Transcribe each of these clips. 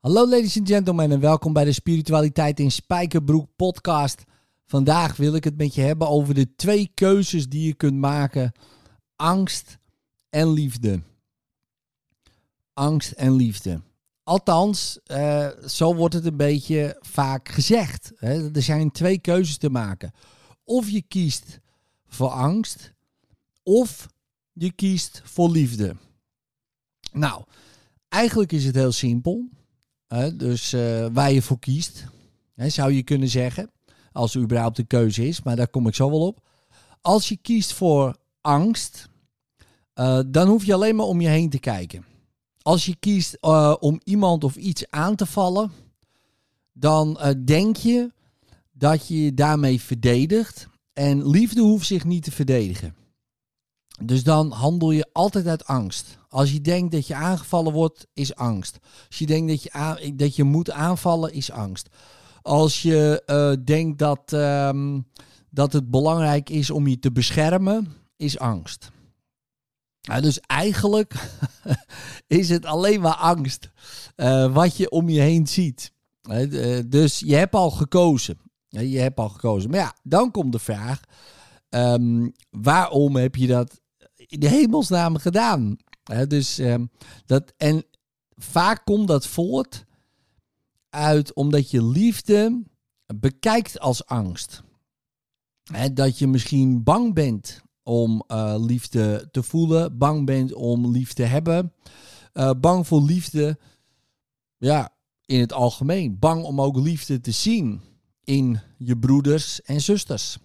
Hallo ladies and gentlemen en welkom bij de Spiritualiteit in Spijkerbroek podcast. Vandaag wil ik het met je hebben over de twee keuzes die je kunt maken. Angst en liefde. Angst en liefde. Althans, uh, zo wordt het een beetje vaak gezegd. Hè? Er zijn twee keuzes te maken. Of je kiest voor angst, of je kiest voor liefde. Nou, eigenlijk is het heel simpel. Dus uh, waar je voor kiest, zou je kunnen zeggen. Als er überhaupt een keuze is, maar daar kom ik zo wel op. Als je kiest voor angst, uh, dan hoef je alleen maar om je heen te kijken. Als je kiest uh, om iemand of iets aan te vallen, dan denk je dat je je daarmee verdedigt. En liefde hoeft zich niet te verdedigen. Dus dan handel je altijd uit angst. Als je denkt dat je aangevallen wordt, is angst. Als je denkt dat je, dat je moet aanvallen, is angst. Als je uh, denkt dat, um, dat het belangrijk is om je te beschermen, is angst. Dus eigenlijk is het alleen maar angst uh, wat je om je heen ziet. Uh, dus je hebt al gekozen. Je hebt al gekozen. Maar ja, dan komt de vraag: um, waarom heb je dat in de hemelsnaam gedaan? dus um, dat, en vaak komt dat voort uit omdat je liefde bekijkt als angst. dat je misschien bang bent om uh, liefde te voelen, bang bent om liefde te hebben, uh, bang voor liefde, ja, in het algemeen. Bang om ook liefde te zien in je broeders en zusters.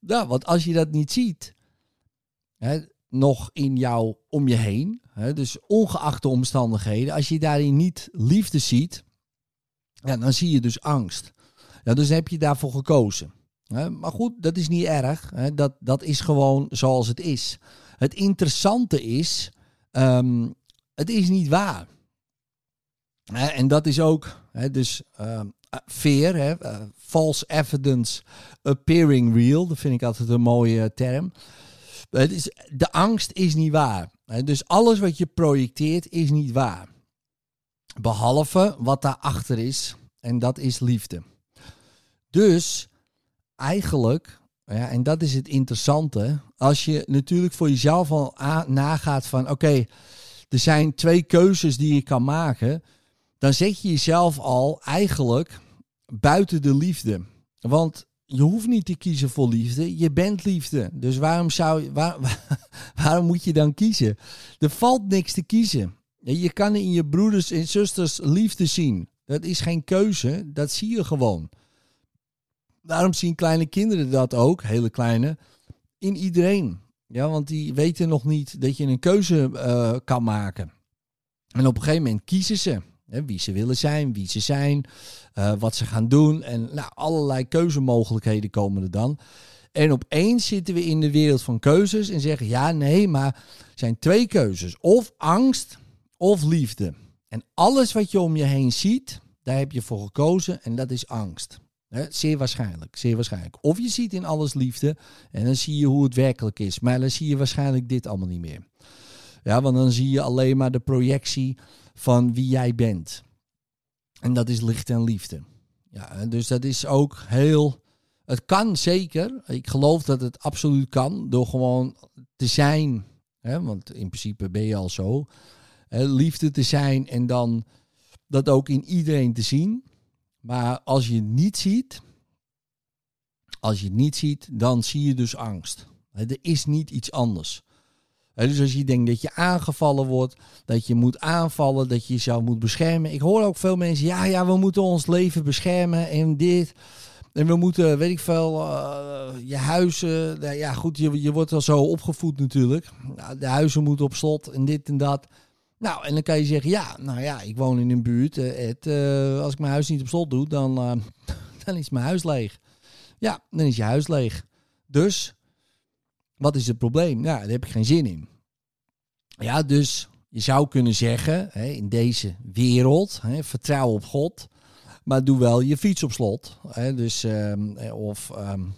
Ja, want als je dat niet ziet, hè, nog in jou om je heen, hè, dus ongeacht de omstandigheden, als je daarin niet liefde ziet, ja, dan zie je dus angst. Ja, dus heb je daarvoor gekozen. Hè. Maar goed, dat is niet erg. Hè. Dat, dat is gewoon zoals het is. Het interessante is, um, het is niet waar. En dat is ook, dus um, fear, hè, uh, false evidence appearing real. Dat vind ik altijd een mooie term. Het is, de angst is niet waar. Dus alles wat je projecteert is niet waar. Behalve wat daarachter is. En dat is liefde. Dus eigenlijk, ja, en dat is het interessante. Als je natuurlijk voor jezelf al nagaat van oké, er zijn twee keuzes die je kan maken. Dan zet je jezelf al eigenlijk buiten de liefde. Want je hoeft niet te kiezen voor liefde. Je bent liefde. Dus waarom, zou, waar, waarom moet je dan kiezen? Er valt niks te kiezen. Je kan in je broeders en zusters liefde zien. Dat is geen keuze. Dat zie je gewoon. Daarom zien kleine kinderen dat ook, hele kleine, in iedereen. Ja, want die weten nog niet dat je een keuze uh, kan maken. En op een gegeven moment kiezen ze. Wie ze willen zijn, wie ze zijn, uh, wat ze gaan doen. En nou, allerlei keuzemogelijkheden komen er dan. En opeens zitten we in de wereld van keuzes en zeggen: ja, nee, maar er zijn twee keuzes. Of angst of liefde. En alles wat je om je heen ziet, daar heb je voor gekozen en dat is angst. zeer waarschijnlijk, zeer waarschijnlijk. Of je ziet in alles liefde en dan zie je hoe het werkelijk is. Maar dan zie je waarschijnlijk dit allemaal niet meer. Ja, want dan zie je alleen maar de projectie van wie jij bent. En dat is licht en liefde. Ja, dus dat is ook heel. Het kan zeker. Ik geloof dat het absoluut kan. Door gewoon te zijn. Hè, want in principe ben je al zo. Hè, liefde te zijn en dan dat ook in iedereen te zien. Maar als je het niet ziet. Als je het niet ziet, dan zie je dus angst. Er is niet iets anders dus als je denkt dat je aangevallen wordt, dat je moet aanvallen, dat je jezelf moet beschermen. Ik hoor ook veel mensen, ja, ja, we moeten ons leven beschermen en dit. En we moeten, weet ik veel, uh, je huizen. Nou ja, goed, je, je wordt wel zo opgevoed natuurlijk. Nou, de huizen moeten op slot en dit en dat. Nou, en dan kan je zeggen, ja, nou ja, ik woon in een buurt. Het, uh, als ik mijn huis niet op slot doe, dan, dan is mijn huis leeg. Ja, dan is je huis leeg. Dus wat is het probleem? Nou, daar heb ik geen zin in. Ja, dus je zou kunnen zeggen, hè, in deze wereld, hè, vertrouw op God, maar doe wel je fiets op slot. Hè, dus, um, of, um,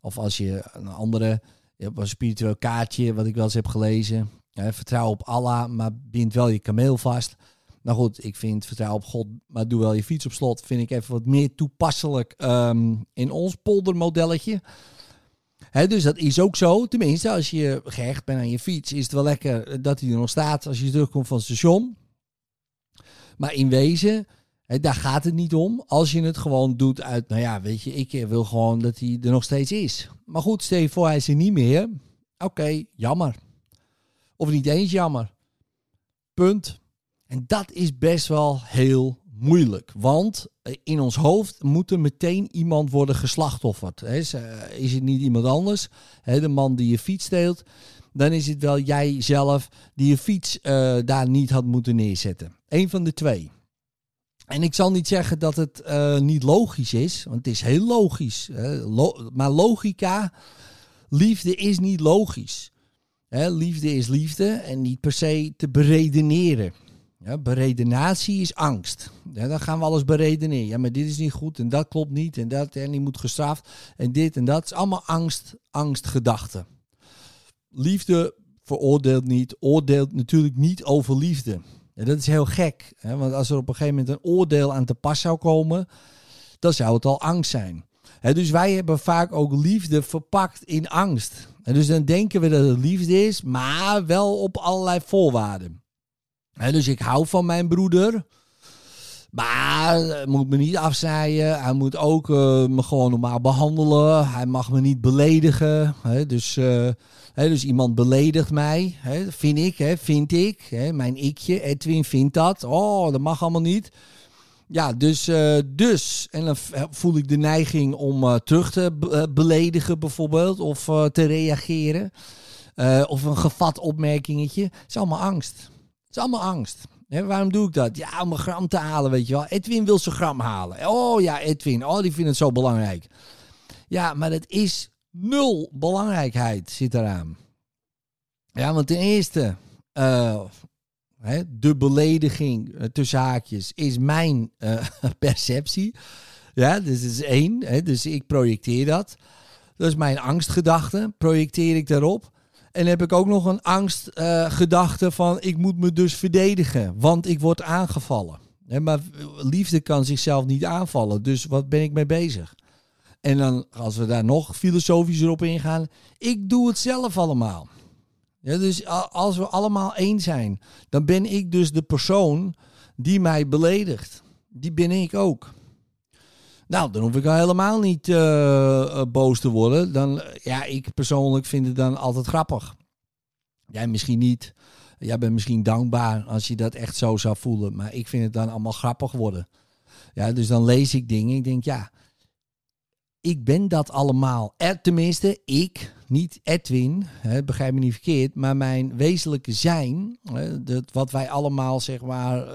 of als je een andere, een spiritueel kaartje, wat ik wel eens heb gelezen, hè, vertrouw op Allah, maar bind wel je kameel vast. Nou goed, ik vind vertrouw op God, maar doe wel je fiets op slot. Vind ik even wat meer toepasselijk ehm, in ons poldermodelletje. Dus dat is ook zo. Tenminste, als je gehecht bent aan je fiets, is het wel lekker dat hij er nog staat als je terugkomt van het station. Maar in wezen, daar gaat het niet om. Als je het gewoon doet uit, nou ja, weet je, ik wil gewoon dat hij er nog steeds is. Maar goed, stel je voor, hij is er niet meer. Oké, jammer. Of niet eens jammer. Punt. En dat is best wel heel moeilijk. Want eh, in ons hoofd moet er meteen iemand worden geslachtofferd. Is, eh, is het niet iemand anders, de man die je fiets steelt, dan is het wel jij zelf die je fiets uh, daar niet had moeten neerzetten. Eén van de twee. En ik zal niet zeggen dat het niet logisch is, want het is heel logisch. maar logica, liefde is niet logisch. liefde is liefde en niet per se te beredeneren. Ja, beredenatie is angst. Ja, dan gaan we alles beredeneren. Ja, maar dit is niet goed en dat klopt niet en dat en die moet gestraft en dit en dat. Het is allemaal angst, angstgedachten. Liefde veroordeelt niet, oordeelt natuurlijk niet over liefde. En dat is heel gek, hè? want als er op een gegeven moment een oordeel aan te pas zou komen, dan zou het al angst zijn. Dus wij hebben vaak ook liefde verpakt in angst. En dus dan denken we dat het liefde is, maar wel op allerlei voorwaarden dus ik hou van mijn broeder. Maar hij moet me niet afzaaien. Hij moet ook uh, me gewoon normaal behandelen. Hij mag me niet beledigen. dus, uh, dus iemand beledigt mij. vind ik, vind ik. mijn ikje, Edwin, vindt dat. Oh, dat mag allemaal niet. Ja, dus, dus. En dan voel ik de neiging om terug te beledigen bijvoorbeeld. Of te reageren. of een gevat opmerkingetje. Het is allemaal angst. Is allemaal angst. waarom doe ik dat? Ja, om een gram te halen, weet je wel. Edwin wil zijn gram halen. Oh ja, Edwin. Oh, die vindt het zo belangrijk. Ja, maar het is nul belangrijkheid zit eraan. Ja, want ten eerste, uh, de belediging uh, tussen haakjes is mijn uh, perceptie. Ja, dus is één. Dus ik projecteer dat. Dat is mijn angstgedachte, projecteer ik daarop. En heb ik ook nog een angstgedachte uh, van ik moet me dus verdedigen, want ik word aangevallen. maar liefde kan zichzelf niet aanvallen, dus wat ben ik mee bezig? En dan, als we daar nog filosofischer op ingaan, ik doe het zelf allemaal. Ja, dus als we allemaal één zijn, dan ben ik dus de persoon die mij beledigt. Die ben ik ook. Nou, dan hoef ik al helemaal niet uh, boos te worden. Dan, ja, ik persoonlijk vind het dan altijd grappig. Jij misschien niet. Jij bent misschien dankbaar als je dat echt zo zou voelen. Maar ik vind het dan allemaal grappig worden. Ja, dus dan lees ik dingen. Ik denk, ja, ik ben dat allemaal. Er, tenminste, ik, niet Edwin, hè, begrijp me niet verkeerd, maar mijn wezenlijke zijn, hè, dat, wat wij allemaal zeg maar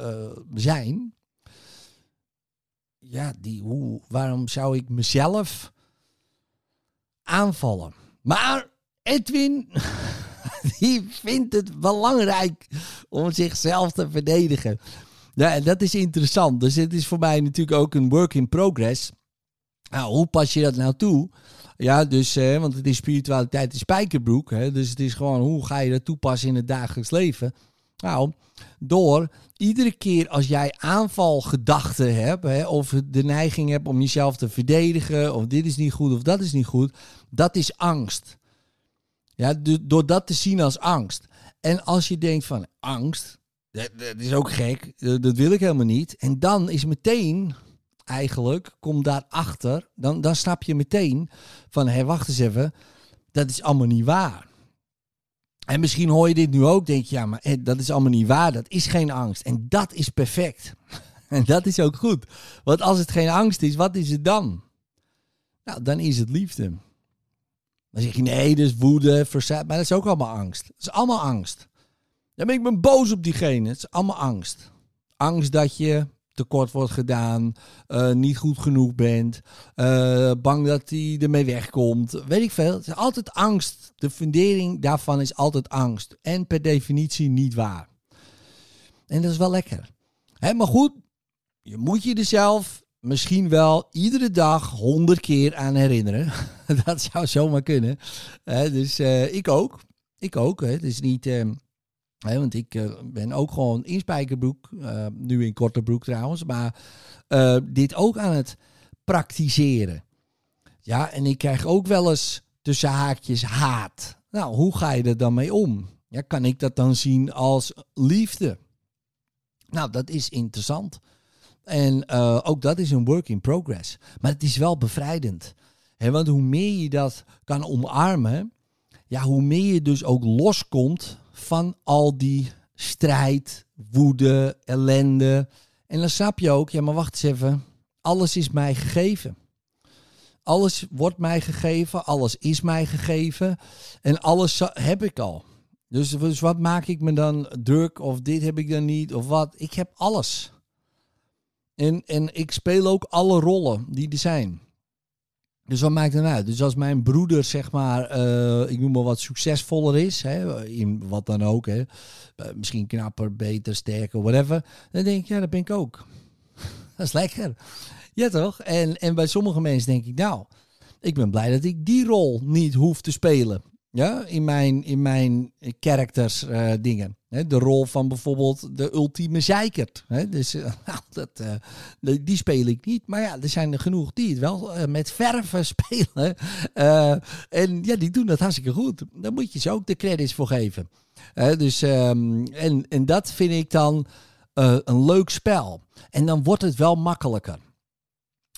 zijn, ja, die, hoe, waarom zou ik mezelf aanvallen? Maar Edwin, die vindt het belangrijk om zichzelf te verdedigen. Ja, dat is interessant. Dus het is voor mij natuurlijk ook een work in progress. Nou, hoe pas je dat nou toe? Ja, dus, eh, want het is spiritualiteit in spijkerbroek. Hè, dus het is gewoon, hoe ga je dat toepassen in het dagelijks leven? Nou, door iedere keer als jij aanvalgedachten hebt, hè, of de neiging hebt om jezelf te verdedigen, of dit is niet goed of dat is niet goed, dat is angst. Ja, door dat te zien als angst. En als je denkt van angst, dat, is ook gek, dat wil ik helemaal niet. En dan is meteen, eigenlijk, kom daarachter, dan, dan snap je meteen van, hé, wacht eens even, dat is allemaal niet waar. En misschien hoor je dit nu ook, denk je, ja, maar dat is allemaal niet waar. Dat is geen angst. En dat is perfect. En dat is ook goed. Want als het geen angst is, wat is het dan? Nou, dan is het liefde. Dan zeg je, nee, dus woede, verzet. Maar dat is ook allemaal angst. Het is allemaal angst. Dan ben ik ben boos op diegene. Het is allemaal angst. Angst dat je tekort wordt gedaan, uh, niet goed genoeg bent, uh, bang dat hij ermee wegkomt, weet ik veel. Het is altijd angst. De fundering daarvan is altijd angst. En per definitie niet waar. En dat is wel lekker. Maar goed, je moet je er zelf misschien wel iedere dag honderd keer aan herinneren. dat zou zomaar kunnen. dus uh, ik ook. Ik ook. Hè. Het is niet... Want ik eh, ben ook gewoon in spijkerbroek, eh, nu in korte broek trouwens, maar eh, dit ook aan het praktiseren. Ja, en ik krijg ook wel eens tussen haakjes haat. Nou, hoe ga je er dan mee om? Ja, kan ik dat dan zien als liefde? Nou, dat is interessant. En ook dat is een work in progress. Maar het is wel bevrijdend. Want hoe meer je dat kan omarmen, ja, hoe meer je dus ook loskomt van al die strijd, woede, ellende. En dan snap je ook, ja, maar wacht eens even. Alles is mij gegeven. Alles wordt mij gegeven, alles is mij gegeven en alles heb ik al. Dus, dus wat maak ik me dan druk of dit heb ik dan niet of wat? Ik heb alles. En, en ik speel ook alle rollen die er zijn. Dus wat maakt het uit? Dus als mijn broeder, zeg maar, eh, ik noem maar wat succesvoller is, hè, in wat dan ook, hè, eh, misschien knapper, beter, sterker, whatever, dan denk ik, ja, dat ben ik ook. dat is lekker. Ja, toch? En, en bij sommige mensen denk ik, nou, ik ben blij dat ik die rol niet hoef te spelen. Ja, in mijn, in mijn characters eh, dingen. De rol van bijvoorbeeld de ultieme. Hè, dus eh, nou, dat, eh, die speel ik niet. Maar ja, er zijn er genoeg die het wel eh, met verven spelen. En ja, die doen dat hartstikke goed. Daar moet je ze ook de credits voor geven. Dus, ehm, en, en dat vind ik dan een leuk spel. En dan wordt het wel makkelijker.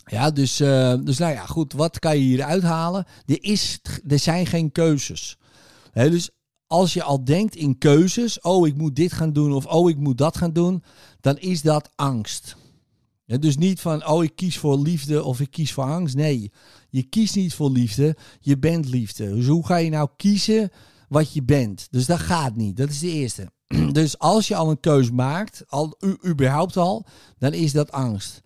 Ja, dus, dus nou ja, goed, wat kan je hier uithalen? Er, is, er zijn geen keuzes. Dus als je al denkt in keuzes, oh ik moet dit gaan doen of oh ik moet dat gaan doen, dan is dat angst. Ja, dus niet van, oh ik kies voor liefde of ik kies voor angst. Nee, je kiest niet voor liefde, je bent liefde. Dus hoe ga je nou kiezen wat je bent? Dus dat gaat niet, dat is de eerste. Dus als je al een keus maakt, al, überhaupt al, dan is dat angst.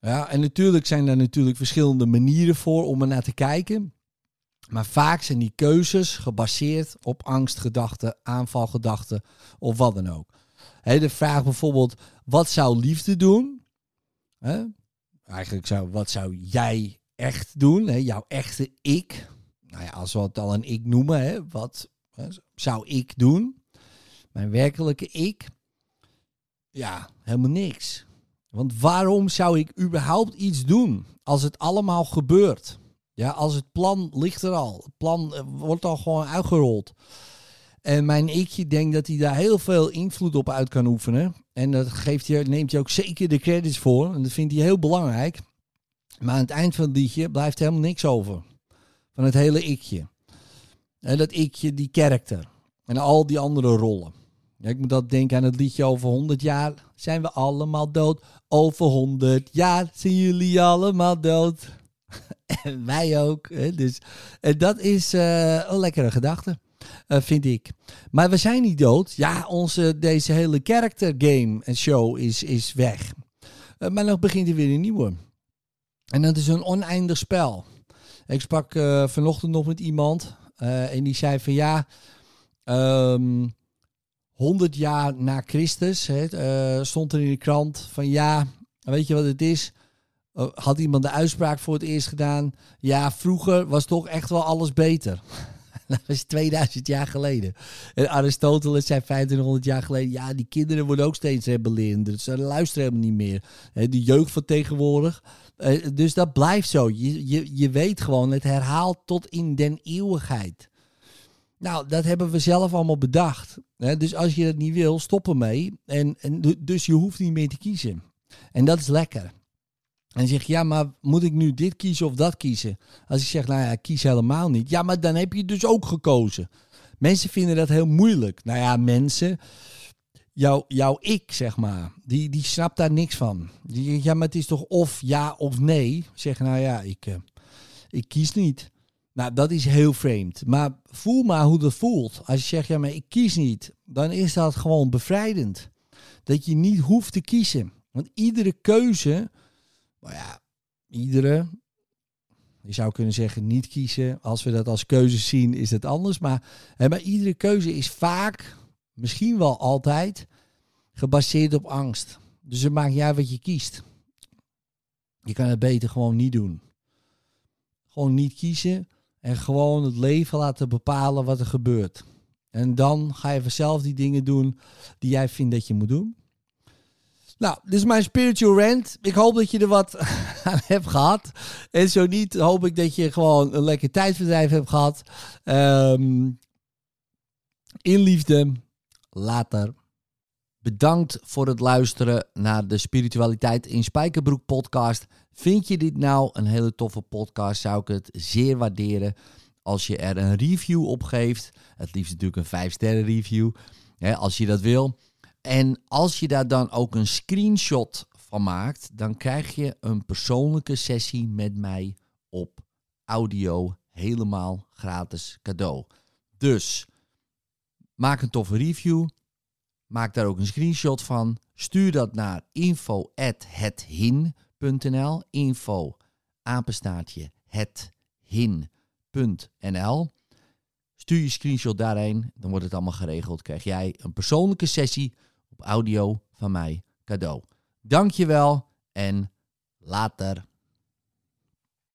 Ja, en natuurlijk zijn er natuurlijk verschillende manieren voor om er naar te kijken. Maar vaak zijn die keuzes gebaseerd op angstgedachten, aanvalgedachten of wat dan ook. De vraag bijvoorbeeld, wat zou liefde doen? Eigenlijk zou, wat zou jij echt doen? Jouw echte ik. Nou ja, als we het al een ik noemen, wat zou ik doen? Mijn werkelijke ik? Ja, helemaal niks. Want waarom zou ik überhaupt iets doen als het allemaal gebeurt? Ja, als het plan ligt er al. Het plan eh, wordt al gewoon uitgerold. En mijn ikje denkt dat hij daar heel veel invloed op uit kan oefenen. En dat geeft hij, neemt hij ook zeker de credits voor. En dat vindt hij heel belangrijk. Maar aan het eind van het liedje blijft helemaal niks over. Van het hele ikje. En dat ikje, die karakter. En al die andere rollen. Ja, ik moet dat denken aan het liedje over 100 jaar zijn we allemaal dood. Over 100 jaar zijn jullie allemaal dood. wij ook. Dus en dat is eh, een lekkere gedachte, eh, vind ik. Maar we zijn niet dood. Ja, onze, deze hele character game en show is, is weg. Eh, maar nog begint er weer een nieuwe. En dat is een oneindig spel. Ik sprak eh, vanochtend nog met iemand eh, en die zei van ja, ehm 100 jaar na Christus hè, eh, stond er in de krant van ja, weet je wat het is? Eh, had iemand de uitspraak voor het eerst gedaan? Ja, vroeger was toch echt wel alles beter. Dat is 2000 jaar geleden. En Aristoteles zei 2500 jaar geleden: ja, die kinderen worden ook steeds rebellerend. Dus ze luisteren helemaal niet meer. De jeugd van tegenwoordig. Eh, Dus dat blijft zo. Je, je, je weet gewoon, het herhaalt tot in den eeuwigheid. Nou, dat hebben we zelf allemaal bedacht. Dus als je dat niet wil, stop ermee. En, en du- dus je hoeft niet meer te kiezen. En dat is lekker. En zeg ja, maar moet ik nu dit kiezen of dat kiezen? Als ik zeg, nou ja, kies helemaal niet. Ja, maar dan heb je dus ook gekozen. Mensen vinden dat heel moeilijk. Nou ja, mensen, jouw, jouw ik, zeg maar, die, die snapt daar niks van. Die ja, maar het is toch of ja of nee? Zeg, nou ja, ik, eh, ik kies niet. Nou, dat is heel vreemd. Maar voel maar hoe dat voelt. Als je zegt, ja, maar ik kies niet, dan is dat gewoon bevrijdend. Dat je niet hoeft te kiezen. Want iedere keuze, nou ja, iedere, je zou kunnen zeggen niet kiezen. Als we dat als keuze zien, is het anders. Maar, hè, maar iedere keuze is vaak, misschien wel altijd, gebaseerd op angst. Dus het maakt niet wat je kiest. Je kan het beter gewoon niet doen. Gewoon niet kiezen en gewoon het leven laten bepalen wat er gebeurt. En dan ga je vanzelf die dingen doen die jij vindt dat je moet doen. Nou, dit is mijn spiritual rant. Ik hoop dat je er wat aan hebt gehad. En zo niet, hoop ik dat je gewoon een lekker tijdverdrijf hebt gehad. Um, in liefde. Later. Bedankt voor het luisteren naar de Spiritualiteit in Spijkerbroek podcast. Vind je dit nou een hele toffe podcast? Zou ik het zeer waarderen als je er een review op geeft. Het liefst natuurlijk een 5 sterren review, hè, als je dat wil. En als je daar dan ook een screenshot van maakt, dan krijg je een persoonlijke sessie met mij op audio helemaal gratis cadeau. Dus maak een toffe review. Maak daar ook een screenshot van. Stuur dat naar info@hethin.nl. Info apenstaartje hethin.nl. Stuur je screenshot daarheen, dan wordt het allemaal geregeld. Krijg jij een persoonlijke sessie op audio van mij cadeau. Dankjewel en later.